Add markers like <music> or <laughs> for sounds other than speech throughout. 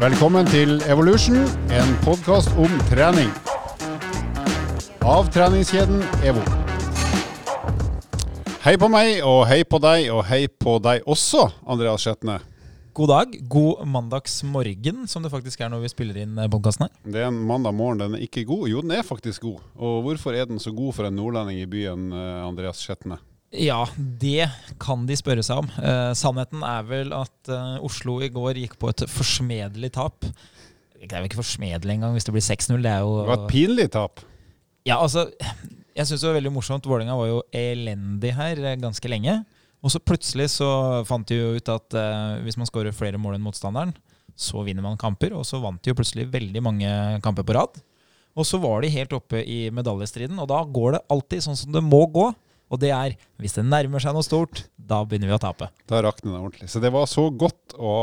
Velkommen til Evolution, en podkast om trening. Av treningskjeden EVO. Hei på meg, og hei på deg, og hei på deg også, Andreas Skjetne. God dag. God mandagsmorgen, som det faktisk er når vi spiller inn podkasten her. Det er en mandag morgen, den er ikke god. Jo, den er faktisk god. Og hvorfor er den så god for en nordlending i byen, eh, Andreas Skjetne? Ja, det kan de spørre seg om. Eh, sannheten er vel at eh, Oslo i går gikk på et forsmedelig tap. Det er vel ikke forsmedelig engang hvis det blir 6-0. Det er jo Det var et pinlig tap. Ja, altså Jeg syns det var veldig morsomt. Vålerenga var jo elendig her eh, ganske lenge. Og så plutselig så fant de jo ut at eh, hvis man skårer flere mål enn motstanderen, så vinner man kamper. Og så vant de jo plutselig veldig mange kamper på rad. Og så var de helt oppe i medaljestriden, og da går det alltid sånn som det må gå. Og det er hvis det nærmer seg noe stort, da begynner vi å tape. Da rakner det ordentlig. Så det var så godt å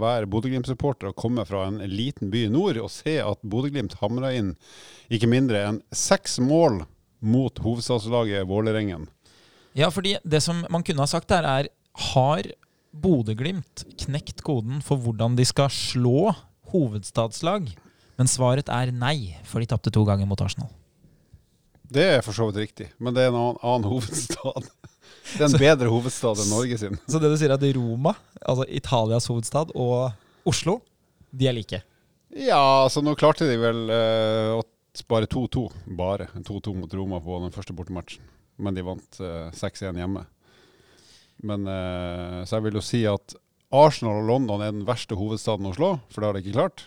være Bodø-Glimt-supporter og komme fra en liten by i nord og se at Bodø-Glimt hamra inn ikke mindre enn seks mål mot hovedstadslaget Vålerengen. Ja, fordi det som man kunne ha sagt der, er har Bodø-Glimt knekt koden for hvordan de skal slå hovedstadslag? Men svaret er nei, for de tapte to ganger mot Arsenal. Det er for så vidt riktig, men det er en annen, annen <laughs> hovedstad. Det er en bedre hovedstad enn Norge sin. Så det du sier er at Roma, altså Italias hovedstad, og Oslo, de er like? Ja, altså nå klarte de vel eh, å spare 2-2, bare 2-2 mot Roma på den første bortematchen. Men de vant eh, 6-1 hjemme. Men eh, Så jeg vil jo si at Arsenal og London er den verste hovedstaden å slå, for det har de ikke klart.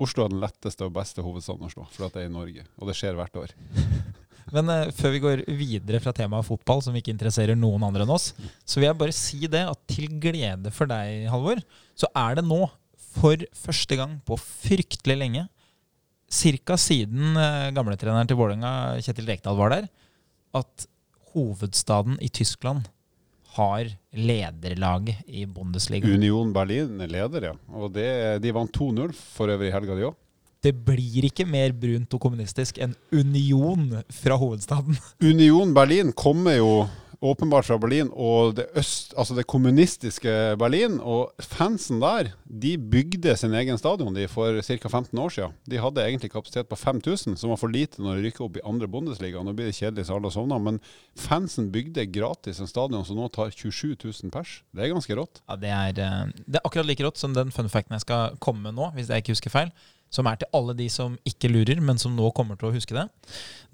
Oslo er den letteste og beste hovedstaden å slå, for at det er i Norge. Og det skjer hvert år. <laughs> Men uh, før vi går videre fra temaet fotball, som ikke interesserer noen andre enn oss, så vil jeg bare si det at til glede for deg, Halvor, så er det nå, for første gang på fryktelig lenge, ca. siden uh, gamletreneren til Vålerenga, Kjetil Rekdal, var der, at hovedstaden i Tyskland har lederlaget i Bundesliga. Union Berlin er leder, ja. Og det, de vant 2-0 for øvrig i helga, de òg. Det blir ikke mer brunt og kommunistisk enn Union fra hovedstaden. <laughs> Union Berlin kommer jo åpenbart fra Berlin og det, øst, altså det kommunistiske Berlin. Og fansen der de bygde sin egen stadion de for ca. 15 år siden. De hadde egentlig kapasitet på 5000, som var for lite når de rykka opp i andre Bundesliga. Nå blir det kjedelig så alle sovner, men fansen bygde gratis en stadion som nå tar 27 000 pers. Det er ganske rått. Ja, det er, eh, det er akkurat like rått som den fun facten jeg skal komme med nå, hvis jeg ikke husker feil som er til alle de som ikke lurer, men som nå kommer til å huske det.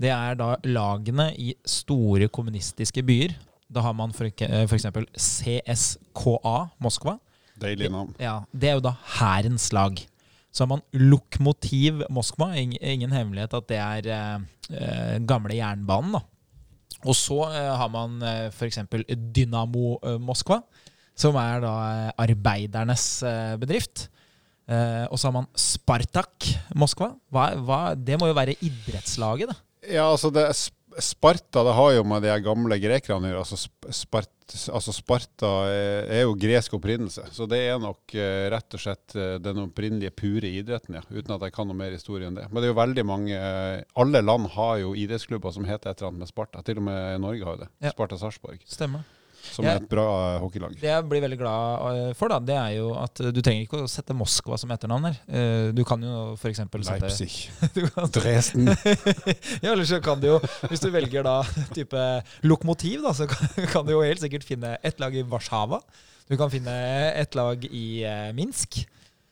Det er da lagene i store kommunistiske byer. Da har man f.eks. CSKA Moskva. Deilig navn. Ja, Det er jo da hærens lag. Så har man Lokomotiv Moskva. Ingen hemmelighet at det er eh, gamle jernbanen. da. Og så eh, har man eh, f.eks. Dynamo eh, Moskva, som er da eh, arbeidernes eh, bedrift. Eh, og så har man Spartak Moskva. Hva, hva, det må jo være idrettslaget, da? Ja, altså det Sparta det har jo med de gamle grekerne å gjøre. Altså, Spart, altså Sparta er, jo gresk opprinnelse. Så det er nok eh, rett og slett eh, den opprinnelige pure idretten, ja. Uten at jeg kan noe mer historie enn det. Men det er jo veldig mange eh, Alle land har jo idrettsklubber som heter et eller annet med Sparta. Til og med Norge har jo det. Ja. Sparta Sarpsborg. Stemmer. Som er et bra uh, hockeylag. Det jeg blir veldig glad uh, for, da, det er jo at uh, du trenger ikke å sette Moskva som etternavn her. Du kan jo f.eks. sette Leipzig. <laughs> Dresden. <laughs> ja, eller så kan du jo, hvis du velger da type lokomotiv, da, så kan, kan du jo helt sikkert finne et lag i Warszawa. Du kan finne et lag i Minsk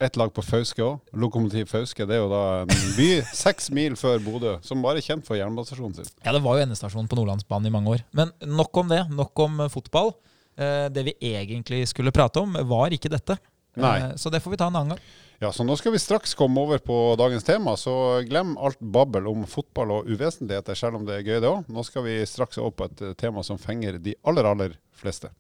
ett lag på Fauske òg. Lokomotiv Fauske. Det er jo da en by <laughs> seks mil før Bodø, som bare er kjent for jernbanestasjonen sin. Ja, det var jo endestasjonen på Nordlandsbanen i mange år. Men nok om det. Nok om fotball. Eh, det vi egentlig skulle prate om, var ikke dette. Nei. Eh, så det får vi ta en annen gang. Ja, så Nå skal vi straks komme over på dagens tema, så glem alt babbel om fotball og uvesentligheter, selv om det er gøy det òg. Nå skal vi straks opp på et tema som fenger de aller, aller fleste.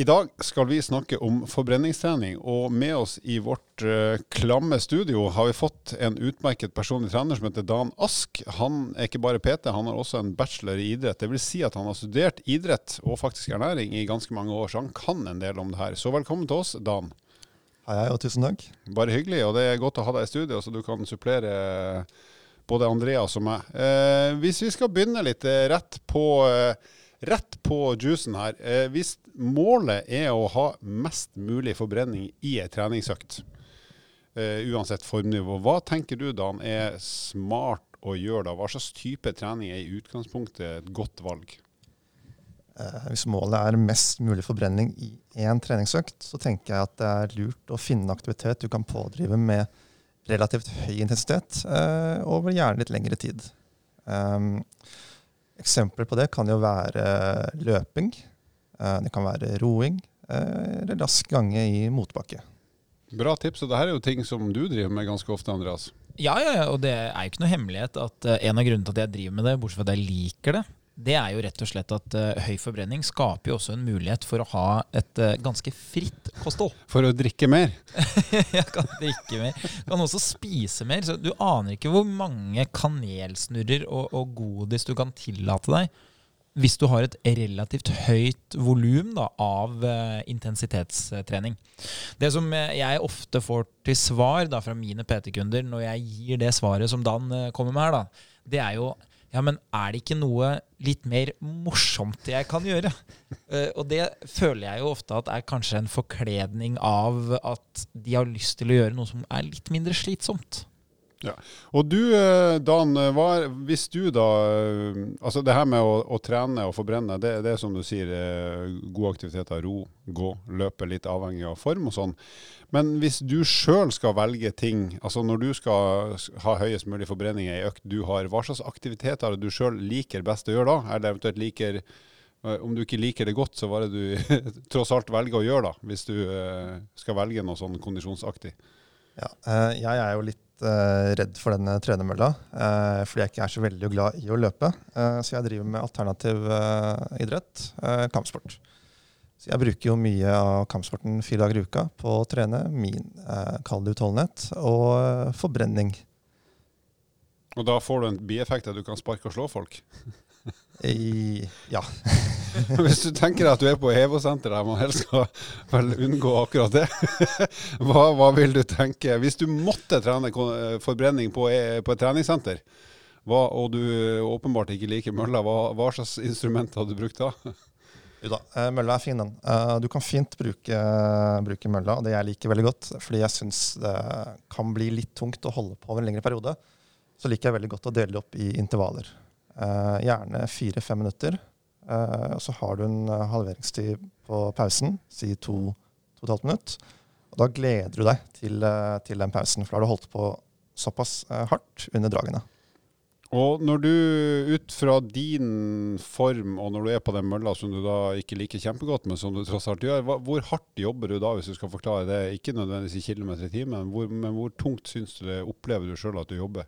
I dag skal vi snakke om forbrenningstrening, og med oss i vårt uh, klamme studio har vi fått en utmerket personlig trener som heter Dan Ask. Han er ikke bare PT, han har også en bachelor i idrett. Det vil si at han har studert idrett og faktisk ernæring i ganske mange år, så han kan en del om det her. Så velkommen til oss, Dan. Hei, hei, og tusen takk. Bare hyggelig, og det er godt å ha deg i studio, så du kan supplere både Andreas og meg. Uh, hvis vi skal begynne litt uh, rett på rett på juicen her. Eh, hvis målet er å ha mest mulig forbrenning i ei treningsøkt, Uh, uansett formnivå, hva tenker du Dan er smart å gjøre da? Hva slags type trening er i utgangspunktet et godt valg? Uh, hvis målet er mest mulig forbrenning i én treningsøkt, så tenker jeg at det er lurt å finne aktivitet du kan pådrive med relativt høy intensitet uh, over gjerne litt lengre tid. Um, eksempler på det kan jo være løping, det kan være roing uh, eller rask gange i motbakke. Bra tips. og Dette er jo ting som du driver med ganske ofte, Andreas. Ja, ja, ja, og det er jo ikke noe hemmelighet at uh, en av grunnene til at jeg driver med det, bortsett fra at jeg liker det, det er jo rett og slett at uh, høy forbrenning skaper jo også en mulighet for å ha et uh, ganske fritt kosthold. <laughs> For å drikke mer? jeg kan drikke mer. Kan også spise mer. Så du aner ikke hvor mange kanelsnurrer og, og godis du kan tillate deg hvis du har et relativt høyt volum av uh, intensitetstrening. Det som jeg ofte får til svar da, fra mine PT-kunder når jeg gir det svaret som Dan kommer med her, da, det er jo ja, men er det ikke noe litt mer morsomt jeg kan gjøre? Uh, <laughs> og det føler jeg jo ofte at er kanskje en forkledning av at de har lyst til å gjøre noe som er litt mindre slitsomt. Ja. Og du eh, Dan, er, hvis du da eh, Altså det her med å, å trene og forbrenne, det, det, er som du sier gode aktiviteter. Ro, gå, løpe, litt avhengig av form og sånn. Men hvis du sjøl skal velge ting, altså når du skal ha høyest mulig forbrenning i ei økt du har, hva slags aktiviteter er du sjøl liker best å gjøre da? Er det eventuelt liker eh, Om du ikke liker det godt, så hva er det du <laughs> tross alt velger å gjøre da, hvis du eh, skal velge noe sånn kondisjonsaktig? Ja, eh, jeg er jo litt redd for denne trenermølla, fordi jeg ikke er så veldig glad i å løpe. Så jeg driver med alternativ idrett, kampsport. Så jeg bruker jo mye av kampsporten fire dager i uka på å trene min eh, kalde utholdenhet og eh, forbrenning. Og da får du en bieffekt at du kan sparke og slå folk? <laughs> I, ja. <laughs> Hvis du tenker at du er på EVO-senter der man helst skal vel unngå akkurat det, <laughs> hva, hva, vil du tenke? Hvis du måtte trene eh, forbrenning på, e, på et treningssenter, hva, og du åpenbart ikke liker mølla, hva, hva slags instrument hadde du brukt da? Jo da, eh, mølla er fin, den. Eh, du kan fint bruke, bruke mølla, og det jeg liker veldig godt. Fordi jeg syns det kan bli litt tungt å holde på over en lengre periode. Så liker jeg veldig godt å dele det opp i intervaller. Eh, gjerne fire-fem minutter. Og så har du en halveringstid på pausen, si to, to og et halvt minutt. Og da gleder du deg til, til den pausen, for da har du holdt på såpass hardt under dragene. Og når du ut fra din form, og når du er på den mølla som du da ikke liker kjempegodt, men som du tross alt gjør, hvor hardt jobber du da, hvis du skal forklare det? Ikke nødvendigvis i kilometer i timen, men hvor tungt syns du det opplever du sjøl at du jobber?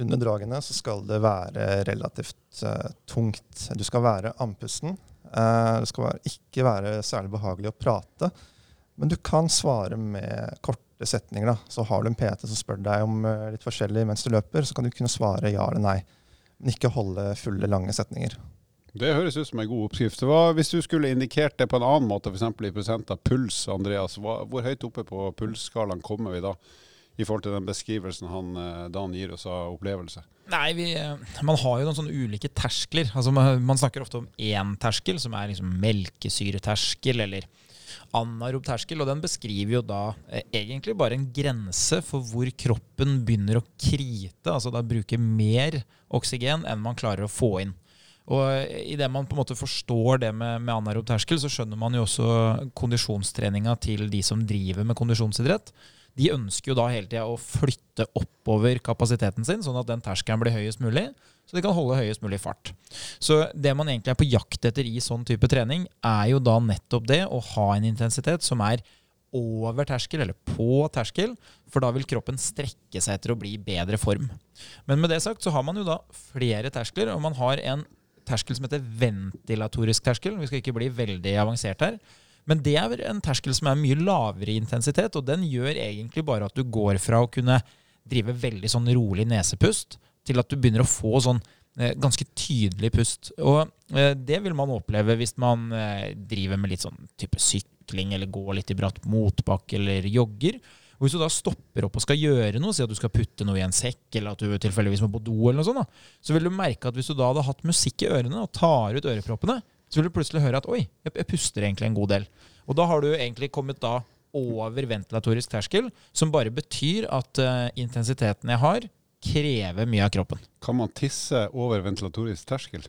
Under dragene så skal det være relativt uh, tungt. Du skal være andpusten. Uh, det skal være, ikke være særlig behagelig å prate. Men du kan svare med korte setninger. Da. Så har du en PT som spør deg om uh, litt forskjellig mens du løper, så kan du kunne svare ja eller nei. Men ikke holde fulle, lange setninger. Det høres ut som en god oppskrift. Hva, hvis du skulle indikert det på en annen måte, f.eks. i prosent av puls, Andreas, hva, hvor høyt oppe på pulsskalaen kommer vi da? I forhold til den beskrivelsen han, eh, Dan gir oss av opplevelse? Nei, vi, eh, Man har jo noen sånne ulike terskler. Altså, man, man snakker ofte om én terskel, som er liksom melkesyreterskel, eller anarob terskel, og den beskriver jo da eh, egentlig bare en grense for hvor kroppen begynner å krite, altså da bruke mer oksygen enn man klarer å få inn. Og eh, Idet man på en måte forstår det med, med anarob terskel, så skjønner man jo også kondisjonstreninga til de som driver med kondisjonsidrett. De ønsker jo da hele tida å flytte oppover kapasiteten sin, sånn at den terskelen blir høyest mulig så de kan holde høyest mulig fart. Så det man egentlig er på jakt etter i sånn type trening, er jo da nettopp det å ha en intensitet som er over terskel, eller på terskel, for da vil kroppen strekke seg etter å bli i bedre form. Men med det sagt så har man jo da flere terskler, og man har en terskel som heter ventilatorisk terskel. Vi skal ikke bli veldig avansert her. Men det er en terskel som er mye lavere i intensitet, og den gjør egentlig bare at du går fra å kunne drive veldig sånn rolig nesepust til at du begynner å få sånn eh, ganske tydelig pust. Og eh, det vil man oppleve hvis man eh, driver med litt sånn type sykling eller går litt i bratt motbakke eller jogger. Og Hvis du da stopper opp og skal gjøre noe, si at du skal putte noe i en sekk, eller at du tilfeldigvis må på do, eller noe sånt, da, så vil du merke at hvis du da hadde hatt musikk i ørene og tar ut øreproppene, så vil du plutselig høre at oi, jeg, jeg puster egentlig en god del. Og da har du egentlig kommet da over ventilatorisk terskel, som bare betyr at uh, intensiteten jeg har, krever mye av kroppen. Kan man tisse over ventilatorisk terskel?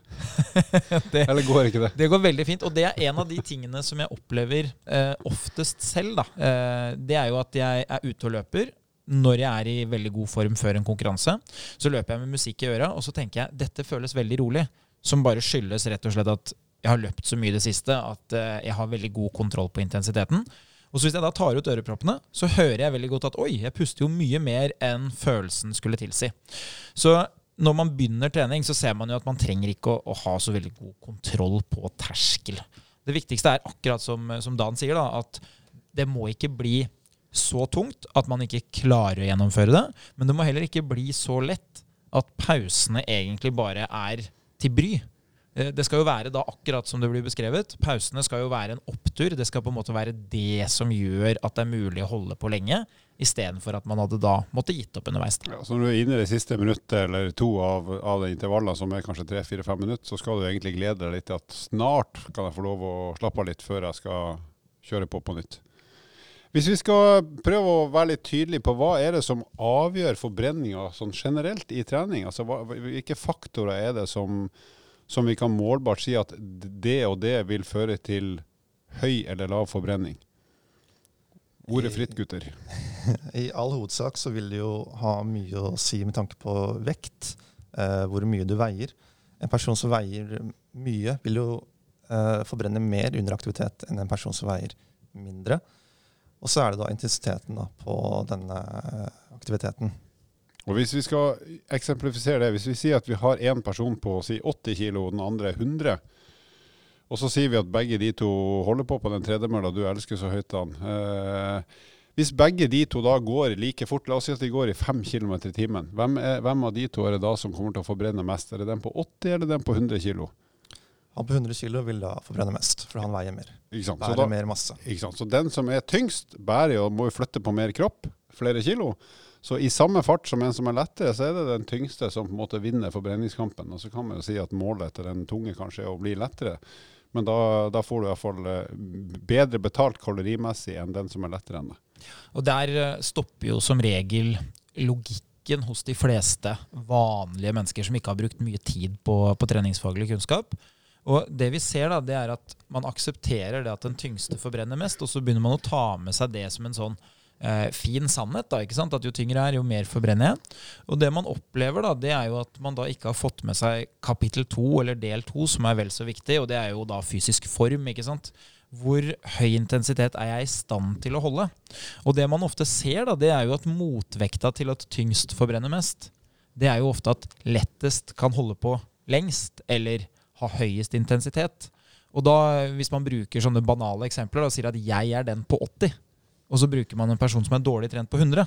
<laughs> det, Eller går ikke det? Det går veldig fint. Og det er en av de tingene som jeg opplever eh, oftest selv. Da. Eh, det er jo at jeg er ute og løper. Når jeg er i veldig god form før en konkurranse, så løper jeg med musikk i øra, og så tenker jeg dette føles veldig rolig. Som bare skyldes rett og slett at jeg har løpt så mye i det siste at eh, jeg har veldig god kontroll på intensiteten. Og så Hvis jeg da tar ut øreproppene, så hører jeg veldig godt at oi, jeg puster jo mye mer enn følelsen skulle tilsi. Så når man begynner trening, så ser man jo at man trenger ikke å, å ha så veldig god kontroll på terskel. Det viktigste er akkurat som, som Dan sier, da, at det må ikke bli så tungt at man ikke klarer å gjennomføre det. Men det må heller ikke bli så lett at pausene egentlig bare er til bry. Eh, det skal jo være da akkurat som det blir beskrevet. Pausene skal jo være en opptur. Det skal på en måte være det som gjør at det er mulig å holde på lenge, istedenfor at man hadde da måtte gitt opp underveis. Ja, så når du er inne i det siste minuttet eller to av, av det intervallet, som er kanskje tre-fire-fem minutter, så skal du egentlig glede deg litt til at snart kan jeg få lov å slappe av litt før jeg skal kjøre på på nytt. Hvis vi skal prøve å være litt tydelige på hva er det som avgjør forbrenninga sånn generelt i trening, altså hva, hvilke faktorer er det som som vi kan målbart si at det og det vil føre til høy eller lav forbrenning? Ordet fritt, gutter. <laughs> I all hovedsak så vil det jo ha mye å si med tanke på vekt, eh, hvor mye du veier. En person som veier mye, vil jo eh, forbrenne mer under aktivitet enn en person som veier mindre. Og så er det da intensiteten da, på denne eh, aktiviteten. Og Hvis vi skal eksemplifisere det, hvis vi sier at vi har én person på si 80 kg og den andre 100 og så sier vi at begge de to holder på på den tredemølla du elsker så høyt, Dan. Eh, hvis begge de to da går like fort, la oss si at de går i 5 km i timen, hvem, er, hvem, av de to er det da som kommer til å forbrenne mest? Er det den på 80 eller den på 100 kg? Han på 100 kg vil da forbrenne mest, for han veier mer. Ikke sant? Bærer da, mer masse. Ikke sant? Så den som er tyngst, bærer jo, må jo flytte på mer kropp, flere kilo. Så i samme fart som en som er lettere, så er det den tyngste som på en måte vinner forbrenningskampen. Og så kan man jo si at målet til den tunge kanskje er å bli lettere. Men da, da får du iallfall fall bedre betalt kalorimessig enn den som er lettere enn deg. Og der eh, stopper jo som regel logikken hos de fleste vanlige mennesker som ikke har brukt mye tid på, på treningsfaglig kunnskap. Og det vi ser da, det er at Man aksepterer det at den tyngste forbrenner mest, og så begynner man å ta med seg det som en sånn eh, fin sannhet. da, ikke sant? At jo tyngre er, jo mer forbrenner jeg. Og det man opplever, da, det er jo at man da ikke har fått med seg kapittel to, eller del to, som er vel så viktig, og det er jo da fysisk form. ikke sant? Hvor høy intensitet er jeg i stand til å holde? Og det man ofte ser, da, det er jo at motvekta til at tyngst forbrenner mest, det er jo ofte at lettest kan holde på lengst, eller ha høyest intensitet. Og da, hvis man bruker sånne banale eksempler og sier at jeg er den på 80, og så bruker man en person som er dårlig trent på 100,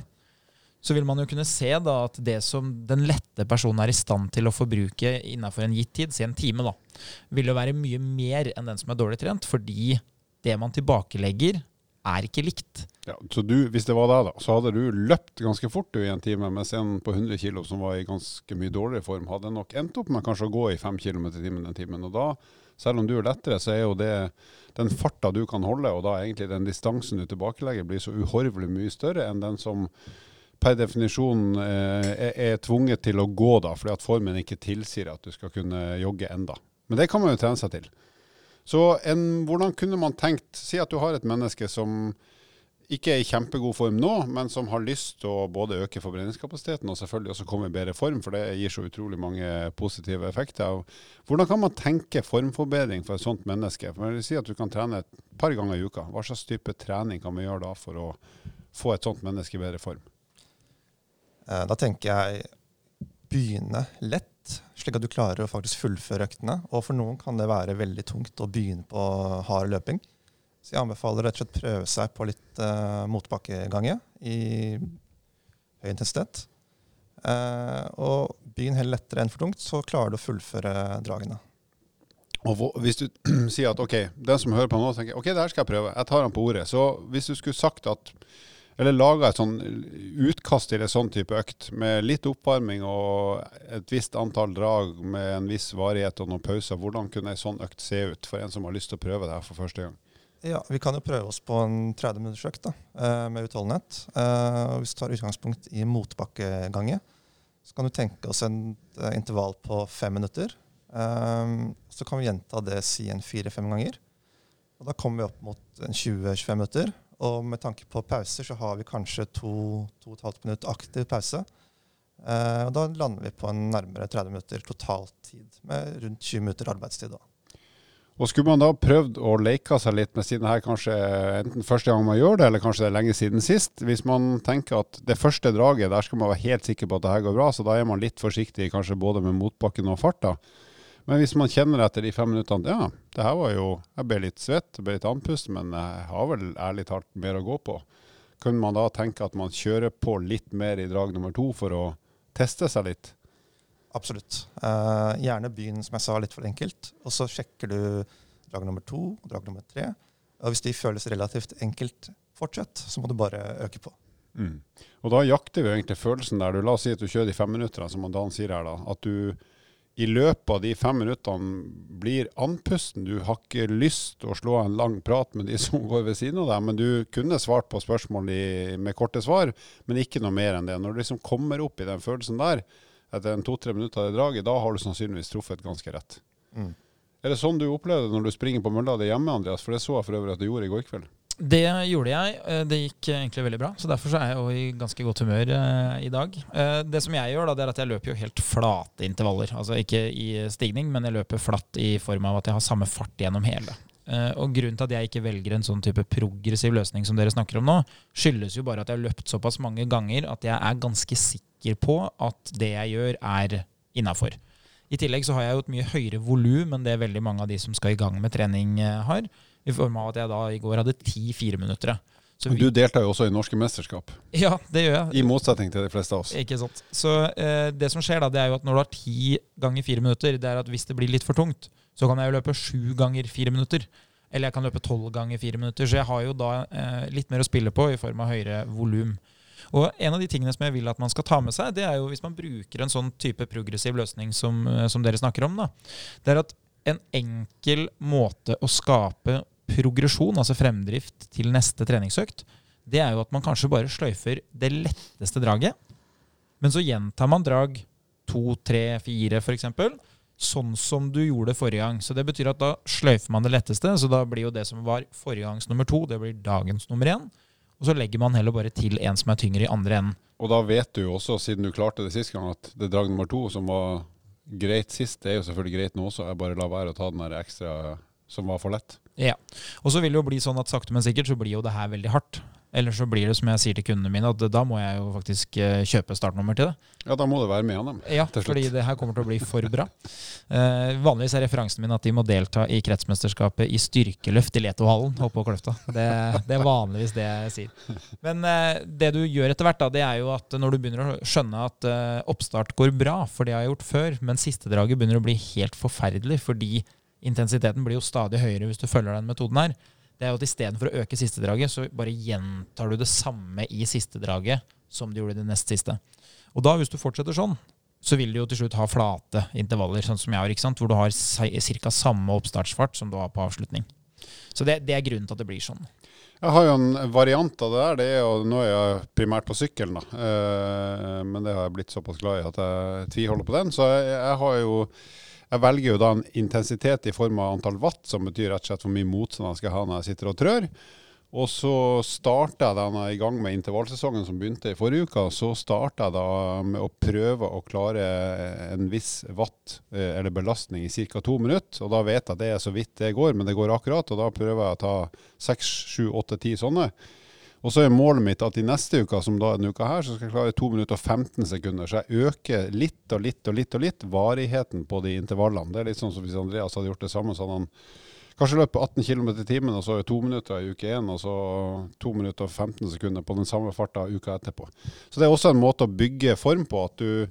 så vil man jo kunne se da at det som den lette personen er i stand til å forbruke innenfor en gitt tid, si en time, da, vil jo være mye mer enn den som er dårlig trent, fordi det man tilbakelegger, er ikke likt. Ja, så du, Hvis det var deg, da, så hadde du løpt ganske fort i en time, mens en på 100 kg som var i ganske mye dårligere form, hadde nok endt opp med kanskje å gå i 5 km i timen den timen. Og da, selv om du er lettere, så er jo det den farta du kan holde, og da egentlig den distansen du tilbakelegger, blir så uhorvelig mye større enn den som per definisjon eh, er, er, tvunget til å gå, da, fordi at formen ikke tilsier at du skal kunne jogge enda. Men det kan man jo trene seg til. Så en, hvordan kunne man tenkt Si at du har et menneske som ikke er i kjempegod form nå, men som har lyst til å både øke forbrenningskapasiteten og selvfølgelig også komme i bedre form, for det gir så utrolig mange positive effekter. Hvordan kan man tenke formforbedring for et sånt menneske? For jeg vil si at Du kan trene et par ganger i uka. Hva slags type trening kan vi gjøre da for å få et sånt menneske i bedre form? Eh, da tenker jeg begynne lett, slik at du klarer å faktisk fullføre øktene. Og for noen kan det være veldig tungt å begynne på hard løping. Så jeg anbefaler rett og slett prøve seg på litt uh, motbakkegange i høy intensitet. Uh, og begynn heller lettere enn for tungt, så klarer du å fullføre dragene. Og hvis du <clears throat> sier at ok, den som hører på nå, tenker ok, det her skal jeg prøve, jeg tar han på ordet. Så hvis du skulle sagt at eller laga et sånn utkast til en sånn type økt, med litt oppvarming og et visst antall drag med en viss varighet og noen pauser, hvordan kunne en sånn økt se ut for en som har lyst til å prøve det her for første gang? Ja, Vi kan jo prøve oss på en 30 minutters økt da, eh, med utholdenhet. Eh, Hvis vi tar utgangspunkt i motbakkegange, så kan du tenke oss en eh, intervall på fem minutter. Så kan vi gjenta det si en fire-fem ganger. Og Da kommer vi opp mot 20-25 minutter. Og med tanke på pauser så har vi kanskje to, to og et halvt minutt aktiv pause. Og Da lander vi på en nærmere 30 minutter totaltid, med rundt 20 minutter arbeidstid. da. Og Skulle man da prøvd å leke seg litt med siden her kanskje enten første gang man gjør det, eller kanskje det er lenge siden sist. Hvis man tenker at det første draget, der skal man være helt sikker på at det her går bra, så da er man litt forsiktig kanskje både med motbakken og farta. Men hvis man kjenner etter de fem minuttene ja, det her var jo Jeg ble litt svett, jeg ble litt andpust, men jeg har vel ærlig talt mer å gå på. Kunne man da tenke at man kjører på litt mer i drag nummer to for å teste seg litt? Absolutt. Uh, gjerne begynn som jeg sa, litt for enkelt. Og så sjekker du drag nummer to og drag nummer tre. Og hvis de føles relativt enkelt fortsett. så må du bare øke på. Mm. Og da jakter vi egentlig følelsen der du La oss si at du kjører de fem minuttene, som Dan sier her. da, At du i løpet av de fem minuttene blir andpusten. Du har ikke lyst til å slå en lang prat med de <laughs> som går ved siden av deg, men du kunne svart på spørsmål i, med korte svar, men ikke noe mer enn det. Når du liksom kommer opp i den følelsen der, etter en to-tre minutter i draget, da har du sannsynligvis truffet ganske rett. Mm. Er det sånn du opplevde det når du springer på mølla di hjemme, Andreas? For det så jeg for øvrig at du gjorde i går kveld. Det gjorde jeg. Eh, det gikk egentlig veldig bra. Så derfor så er jeg jo i ganske godt humør eh, i dag. Eh, det som jeg gjør, da, det er at jeg løper jo helt flate intervaller. Altså ikke i stigning, men jeg løper flatt i form av at jeg har samme fart gjennom hele. Eh, og grunnen til at jeg ikke velger en sånn type progressiv løsning som dere snakker om nå, skyldes jo bare at jeg har løpt såpass mange ganger at jeg er ganske sikker på at det jeg gjør, er innafor. I tillegg så har jeg jo et mye høyere volum enn det veldig mange av de som skal i gang med trening, har. I form av at jeg da i går hadde ti fireminuttere. Du deltar jo også i norske mesterskap. Ja, det gjør jeg. I motsetning til de fleste av oss. Ikke sant. Så eh, det som skjer da, det er jo at når du har ti ganger fire minutter, det er at hvis det blir litt for tungt, så kan jeg jo løpe sju ganger fire minutter. Eller jeg kan løpe tolv ganger fire minutter. Så jeg har jo da eh, litt mer å spille på i form av høyere volum. Og en av de tingene som jeg vil at man skal ta med seg, det er jo hvis man bruker en sånn type progressiv løsning som, eh, som dere snakker om, da. Det er at en enkel måte å skape progresjon, altså fremdrift, til neste treningsøkt, det er jo at man kanskje bare sløyfer det letteste draget. Men så gjentar man drag to, tre, fire f.eks. Sånn som du gjorde forrige gang. Så det betyr at da sløyfer man det letteste. Så da blir jo det som var forrige gangs nummer to, det blir dagens nummer én. Og så legger man heller bare til en som er tyngre i andre enden. Og da vet du jo også, siden du klarte det sist gang, at det drag nummer to som var greit sist, det er jo selvfølgelig greit nå også. Jeg bare lar være å ta den der ekstra som var for lett. Ja. Og så vil det jo bli sånn at sakte, men sikkert så blir jo det her veldig hardt. Eller så blir det som jeg sier til kundene mine, at da må jeg jo faktisk eh, kjøpe startnummer til det. Ja, da må det være med av dem. Ja, fordi det her kommer til å bli for bra. Eh, vanligvis er referansen min at de må delta i kretsmesterskapet i styrkeløft i Letohallen oppe på Kløfta. Det, det, er vanligvis det jeg sier. Men eh, det du gjør etter hvert, da, det er jo at når du begynner å skjønne at eh, oppstart går bra, for det har jeg gjort før, men siste draget begynner å bli helt forferdelig fordi intensiteten blir jo stadig høyere hvis du følger den metoden her. Det er jo at Istedenfor å øke siste draget, så bare gjentar du det samme i siste draget som du gjorde i det nest siste. Og da, hvis du fortsetter sånn, så vil du jo til slutt ha flate intervaller, sånn som jeg har, ikke sant? hvor du har ca. samme oppstartsfart som du har på avslutning. Så det, det, er grunnen til at det blir sånn. Jeg har jo en variant av det der. det er jo, Nå er jeg primært på sykkelen, da. Eh, men det har jeg blitt såpass glad i at jeg tviholder på den. Så jeg, jeg har jo jeg velger jo da en intensitet i form av antall watt, som betyr rett og slett hvor mye motstand jeg skal ha når jeg sitter og trør. Og så starter jeg da i gang med intervallsesongen som begynte i forrige uke. Så starter jeg da med å prøve å klare en viss watt eh, eller belastning i ca. to minutter. Og da vet jeg at det er så vidt det går, men det går akkurat. Og da prøver jeg å ta seks, sju, åtte, ti sånne. Og så er målet mitt at i neste uke, som da er denne uka her, så skal jeg klare 2 minutter og 15 sekunder. Så jeg øker litt og litt og litt og litt varigheten på de intervallene. Det er litt sånn som hvis Andreas hadde gjort det samme, så hadde han kanskje løpt på 18 km i timen, og så to minutter i uke én, og så 2 minutter og 15 sekunder på den samme farta uka etterpå. Så det er også en måte å bygge form på, at du,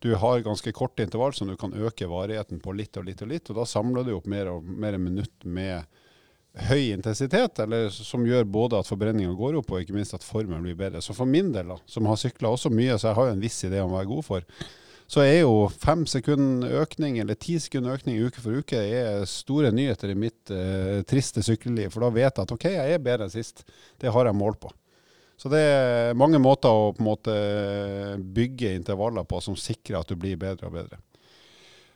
du har ganske korte intervall som du kan øke varigheten på litt og litt og litt, og da samler du opp mer og mer minutt med høy intensitet, eller som gjør både at forbrenninga går opp, og ikke minst at formen blir bedre. Så for min del, da, som har sykla også mye, så jeg har jo en viss idé om hva jeg er god for, så er jo fem sekunder økning eller ti sekunder økning uke for uke er store nyheter i mitt eh, triste sykkelliv. For da vet jeg at OK, jeg er bedre enn sist. Det har jeg mål på. Så det er mange måter å på en måte bygge intervaller på som sikrer at du blir bedre og bedre.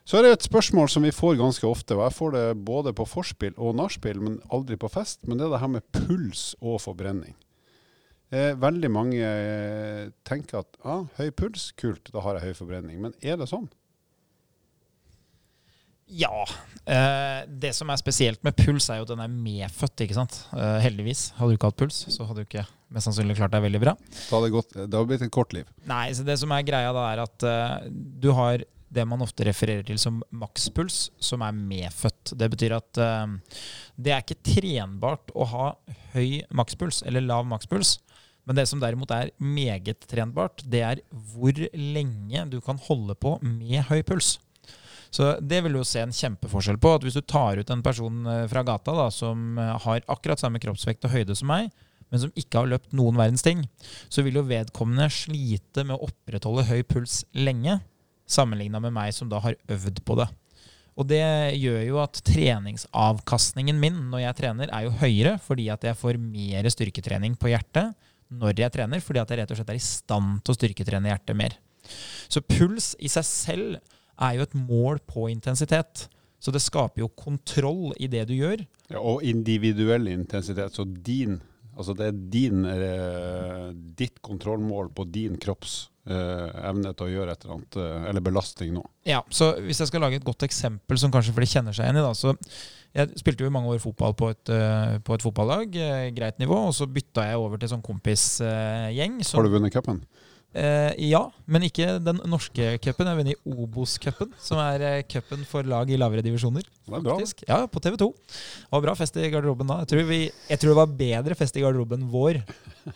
Så er det et spørsmål som vi får ganske ofte, og jeg får det både på forspill og nachspiel, men aldri på fest. Men det er det her med puls og forbrenning. Eh, veldig mange eh, tenker at ah, høy puls, kult, da har jeg høy forbrenning. Men er det sånn? Ja. Eh, det som er spesielt med puls, er jo at den er medfødt, ikke sant. Eh, heldigvis. Hadde du ikke hatt puls, så hadde du ikke mest sannsynlig klart deg veldig bra. Da hadde det, gått, det hadde blitt et kort liv. Nei, så det som er greia da, er at eh, du har det man ofte refererer til som makspuls, som er medfødt. Det betyr at uh, det er ikke trenbart å ha høy makspuls eller lav makspuls. Men det som derimot er meget trenbart, det er hvor lenge du kan holde på med høy puls. Så det vil du se en kjempeforskjell på. at Hvis du tar ut en person eh, fra gata da, som eh, har akkurat samme kroppsvekt og høyde som meg, men som ikke har løpt noen verdens ting, så vil jo vedkommende slite med å opprettholde høy puls lenge sammenligna med meg som da har øvd på det. Og det gjør jo at treningsavkastningen min når jeg trener, er jo høyere fordi at jeg får mer styrketrening på hjertet når jeg trener, fordi at jeg rett og slett er i stand til å styrketrene hjertet mer. Så puls i seg selv er jo et mål på intensitet. Så det skaper jo kontroll i det du gjør. Ja, og individuell intensitet. Så din, altså det er din, eh, ditt kontrollmål på din kropps eh, evne til å gjøre et eller annet, eh, eller belastning nå. Ja, så Hvis jeg skal lage et godt eksempel som kanskje flere kjenner seg igjen i da, så Jeg spilte jo mange år fotball på et, på et fotballag, greit nivå, og så bytta jeg over til sånn kompisgjeng. Så, Har du vunnet cupen? Eh, ja, men ikke den norske cupen. Jeg vinner Obos-cupen, som er eh, cupen for lag i lavere divisjoner. Er. Faktisk. Ja, på TV 2. Det var bra fest i garderoben da. Jeg tror, vi, jeg tror, det var bedre fest i garderoben vår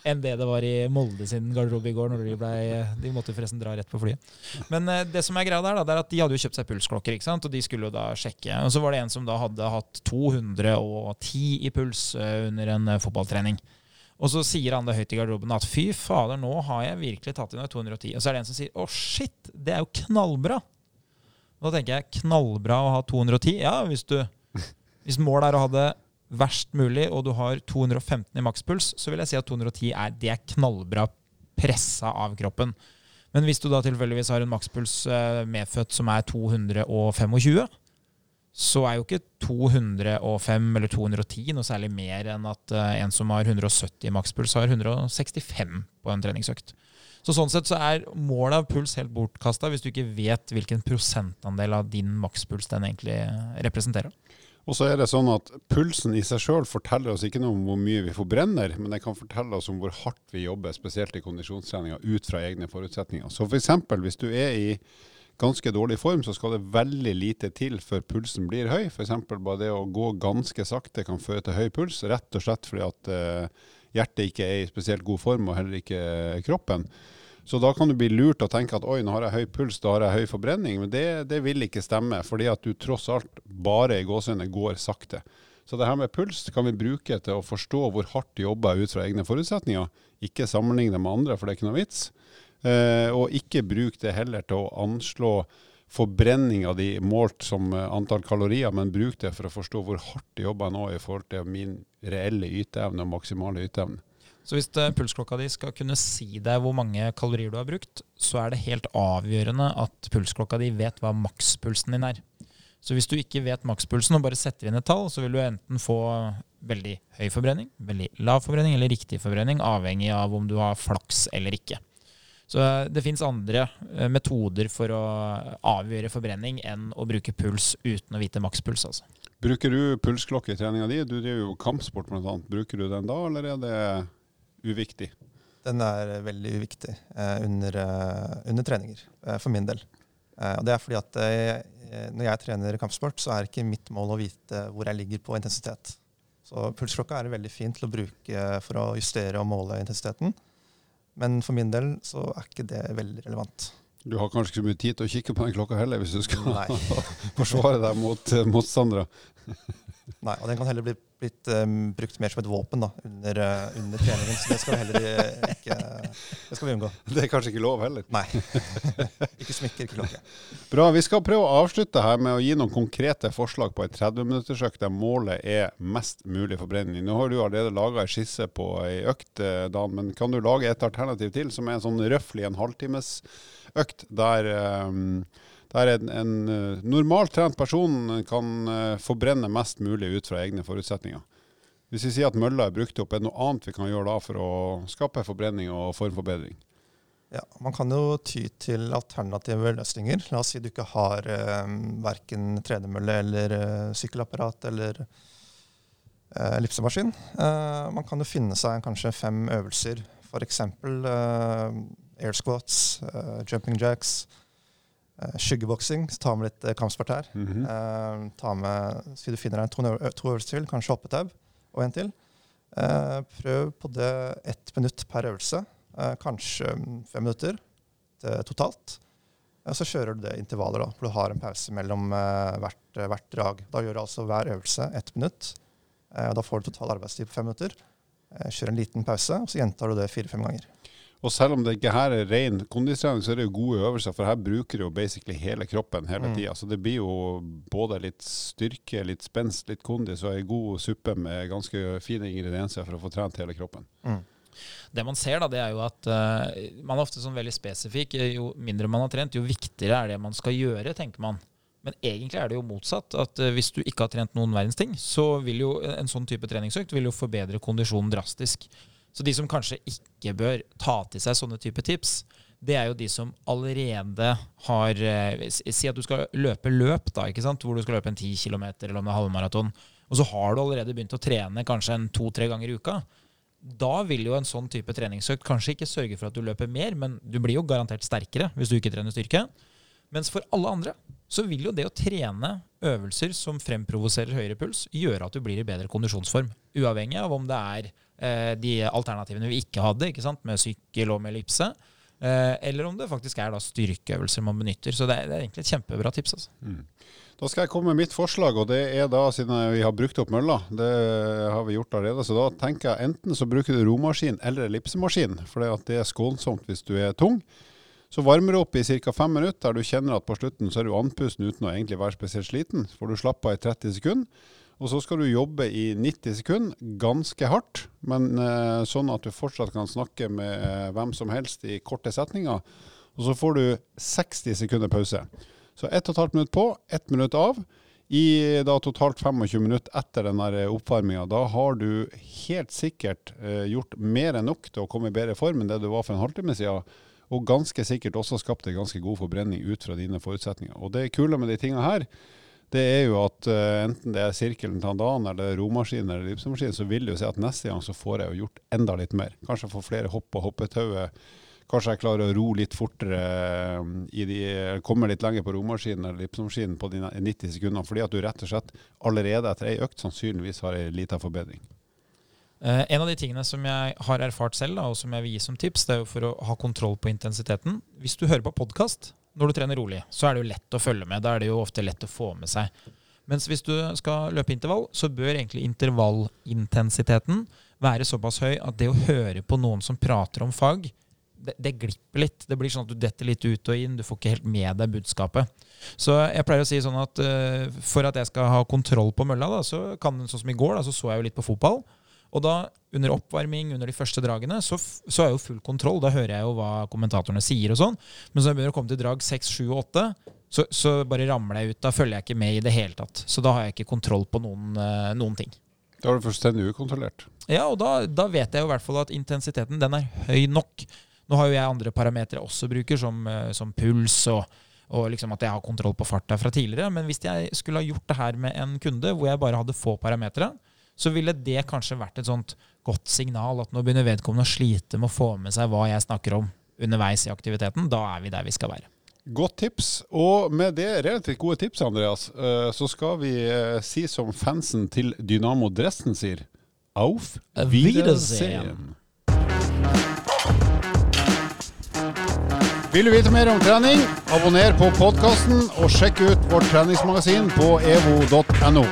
enn det det var i Molde sin garderobe i går. Når de, ble, de måtte forresten dra rett på flyet. Men eh, det som er greia der, da, det er at de hadde jo kjøpt seg pulsklokker, ikke sant? og de skulle jo da sjekke. Og så var det en som da hadde hatt 210 i puls eh, under en eh, fotballtrening. Og så sier han det høyt i garderoben at fy fader, nå har jeg virkelig tatt inn 210. Og så er det en som sier å shit, det er jo knallbra. Og da tenker jeg knallbra å ha 210. Ja, hvis, du, hvis målet er å ha det verst mulig, og du har 215 i makspuls, så vil jeg si at 210 er, det er knallbra pressa av kroppen. Men hvis du da tilfeldigvis har en makspuls eh, medfødt som er 225, så er jo ikke 205 eller 210 noe særlig mer enn at uh, en som har 170 i makspuls, har 165 på en treningsøkt. Så Sånn sett så er målet av puls helt bortkasta hvis du ikke vet hvilken prosentandel av din makspuls den egentlig representerer. Og så er det sånn at Pulsen i seg sjøl forteller oss ikke noe om hvor mye vi forbrenner, men det kan fortelle oss om hvor hardt vi jobber, spesielt i kondisjonstreninga, ut fra egne forutsetninger. Så f.eks. hvis du er i ganske dårlig form, så skal det veldig lite til før pulsen blir høy. F.eks. bare det å gå ganske sakte kan føre til høy puls, rett og slett fordi at uh, hjertet ikke er i spesielt god form, og heller ikke kroppen. Så da kan du bli lurt og tenke at oi, nå har jeg høy puls, da har jeg høy forbrenning. Men det, det vil ikke stemme, fordi at du tross alt bare i gåsehudene går sakte. Så det her med puls kan vi bruke til å forstå hvor hardt du jobber ut fra egne forutsetninger. Ikke sammenligne med andre, for det er ikke noe vits. Eh, og ikke bruk det heller til å anslå forbrenninga di målt som eh, antall kalorier, men bruk det for å forstå hvor hardt jeg jobber nå i forhold til min reelle yteevne og maksimale yteevne. Så hvis uh, pulsklokka di skal kunne si deg hvor mange kalorier du har brukt, så er det helt avgjørende at pulsklokka di vet hva makspulsen din er. Så hvis du ikke vet makspulsen og bare setter inn et tall, så vil du enten få veldig høy forbrenning, veldig lav forbrenning eller riktig forbrenning, avhengig av om du har flaks eller ikke. Så eh, det fins andre eh, metoder for å avgjøre forbrenning enn å bruke puls uten å vite makspuls. Altså. Bruker du pulsklokke i treninga di? Du driver jo kampsport bl.a. Bruker du den da, eller er det uviktig? Den er veldig uviktig eh, under, eh, under, treninger, eh, for min del. Eh, og det er fordi at når jeg trener kampsport, så er ikke mitt mål å vite hvor jeg ligger på intensitet. Så pulsklokka er veldig fint til å bruke for å justere og måle intensiteten. Men for min del så er ikke det veldig relevant. Du har kanskje ikke så mye tid til å kikke på den klokka heller, hvis du skal <laughs> forsvare deg mot uh, motstandere? Nei, og den kan heller bli blitt um, brukt mer som et våpen da, under, uh, under treningen. Så det skal vi heller eh, ikke Det skal vi unngå. Det er kanskje ikke lov heller. Nei. ikke smykker, ikke klokke. Bra. Vi skal prøve å avslutte her med å gi noen konkrete forslag på en 30-minuttersøkt der målet er mest mulig forbrenning. Nå har du allerede laga ei skisse på ei økt, Dan, men kan du lage et alternativ til som er en sånn røftlig en halvtimesøkt der um, der en, en eh, normalt trent person kan uh, forbrenne mest mulig ut fra egne forutsetninger. Hvis vi sier at mølla er brukt opp, er det noe annet vi kan gjøre da for å skape forbrenning og formforbedring? Ja, Man kan jo ty til alternative løsninger. La oss si du ikke har eh, verken tredemølle eller eh, sykkelapparat eller eh, ellipsemaskin. Eh, man kan jo finne seg kanskje fem øvelser, f.eks. Eh, air squats, eh, jumping jacks, Uh, så ta med litt kampsport her. Mm -hmm. uh, ta med, Si du finner deg to, øvelser til, kanskje hoppetau og en til. Prøv på det ett minutt per øvelse. kanskje fem minutter totalt. Og så kjører du det intervaller, da, hvor du har en pause mellom hvert, hvert, drag. Da gjør du altså hver øvelse ett minutt. da får du total arbeidstid på fem minutter. kjør en liten pause, og så gjentar du det fire-fem ganger. Og selv om det ikke her er ren kondistrening, så er det jo gode øvelser, for her bruker du jo basically hele kroppen hele mm. tida. Så det blir jo både litt styrke, litt spenst, litt kondis og ei god suppe med ganske fine ingredienser for å få trent hele kroppen. Mm. Det man ser, da, det er jo at uh, man er ofte sånn veldig spesifikk. Jo mindre man har trent, jo viktigere er det man skal gjøre, tenker man. Men egentlig er det jo motsatt. at uh, Hvis du ikke har trent noen verdens ting, så vil jo en sånn type treningsøkt vil jo forbedre kondisjonen drastisk. Så de som kanskje ikke bør ta til seg sånne type tips, det er jo de som allerede har eh, Si at du skal løpe løp, da, ikke sant? hvor du skal løpe en 10 km eller om det er halvmaraton. Og så har du allerede begynt å trene kanskje en to-tre ganger i uka. Da vil jo en sånn type treningsøkt kanskje ikke sørge for at du løper mer, men du blir jo garantert sterkere hvis du ikke trener styrke. Mens for alle andre så vil jo det å trene øvelser som fremprovoserer høyere puls, gjøre at du blir i bedre kondisjonsform. Uavhengig av om det er de alternativene vi ikke hadde, ikke sant? med sykkel og med ellipse. Eh, eller om det faktisk er da styrkeøvelser man benytter. Så det er, det er egentlig et kjempebra tips. Altså. Mm. Da skal jeg komme med mitt forslag, og det er da, siden vi har brukt opp mølla, det har vi gjort allerede, så da tenker jeg enten så bruker du romaskin eller ellipsemaskin, for det er skånsomt hvis du er tung. Så varmer du opp i ca. fem minutter, der du kjenner at på slutten så er du andpusten uten å egentlig være spesielt sliten. Får du slappe av i 30 sekunder. Og så skal du jobbe i 90 sekunder, ganske hardt, men eh, sånn at du fortsatt kan snakke med eh, hvem som helst i korte setninger. Og så får du 60 sekunder pause. Så 1 12 minutt på, 1 minutt av. I da totalt 25 minutter etter den oppvarminga. Da har du helt sikkert eh, gjort mer enn nok til å komme i bedre form enn det du var for en halvtime siden. Og ganske sikkert også skapt en ganske god forbrenning ut fra dine forutsetninger. Og det kule med de tinga her, det er jo at uh, enten det er sirkelen til Dan eller romaskin eller ellipsemaskin, så vil det jo si at neste gang så får jeg jo gjort enda litt mer. Kanskje jeg får flere hopp på hoppetauet. Kanskje jeg klarer å ro litt fortere, eh, de, komme litt lenger på romaskinen eller ellipsemaskinen på de 90 sekundene. Fordi at du rett og slett allerede etter ei økt sannsynligvis har ei lita forbedring. Uh, en av de tingene som jeg har erfart selv, da, og som jeg vil gi som tips, det er jo for å ha kontroll på intensiteten. Hvis du hører på podkast, når du trener rolig, så er det jo lett å følge med. Da er det jo ofte lett å få med seg. Mens hvis du skal løpe intervall, så bør egentlig intervallintensiteten være såpass høy at det å høre på noen som prater om fag, det, det, glipper litt. Det blir sånn at du detter litt ut og inn. Du får ikke helt med deg budskapet. Så jeg pleier å si sånn at uh, for at jeg skal ha kontroll på mølla, da, så kan sånn som i går, da, så så jeg jo litt på fotball. Og da, under oppvarming, under de første dragene, så, så er jo full kontroll. Da hører jeg jo hva kommentatorene sier og sånn. Men så når jeg begynner å komme til drag 6, 7 og 8, så, så, bare ramler jeg ut. Da følger jeg ikke med i det hele tatt. Så da har jeg ikke kontroll på noen, uh, noen ting. Da har du fullstendig ukontrollert. Ja, og da, da, vet jeg jo i hvert fall at intensiteten den er høy nok. Nå har jo jeg andre parametere jeg også bruker, som, uh, som puls og, og liksom at jeg har kontroll på farta fra tidligere. Men hvis jeg skulle ha gjort det her med en kunde hvor jeg bare hadde få parametere, så ville det kanskje vært et sånt godt signal at nå begynner vedkommende å slite med å få med seg hva jeg snakker om underveis i aktiviteten. Da er vi der vi skal være. Godt tips. Og med det relativt gode tips, Andreas, eh, så skal vi eh, si som fansen til Dynamo Dresden sier Auf Wiedersehen. Vil du vite mer om trening, abonner på podkasten og sjekk ut vårt treningsmagasin på evo.no.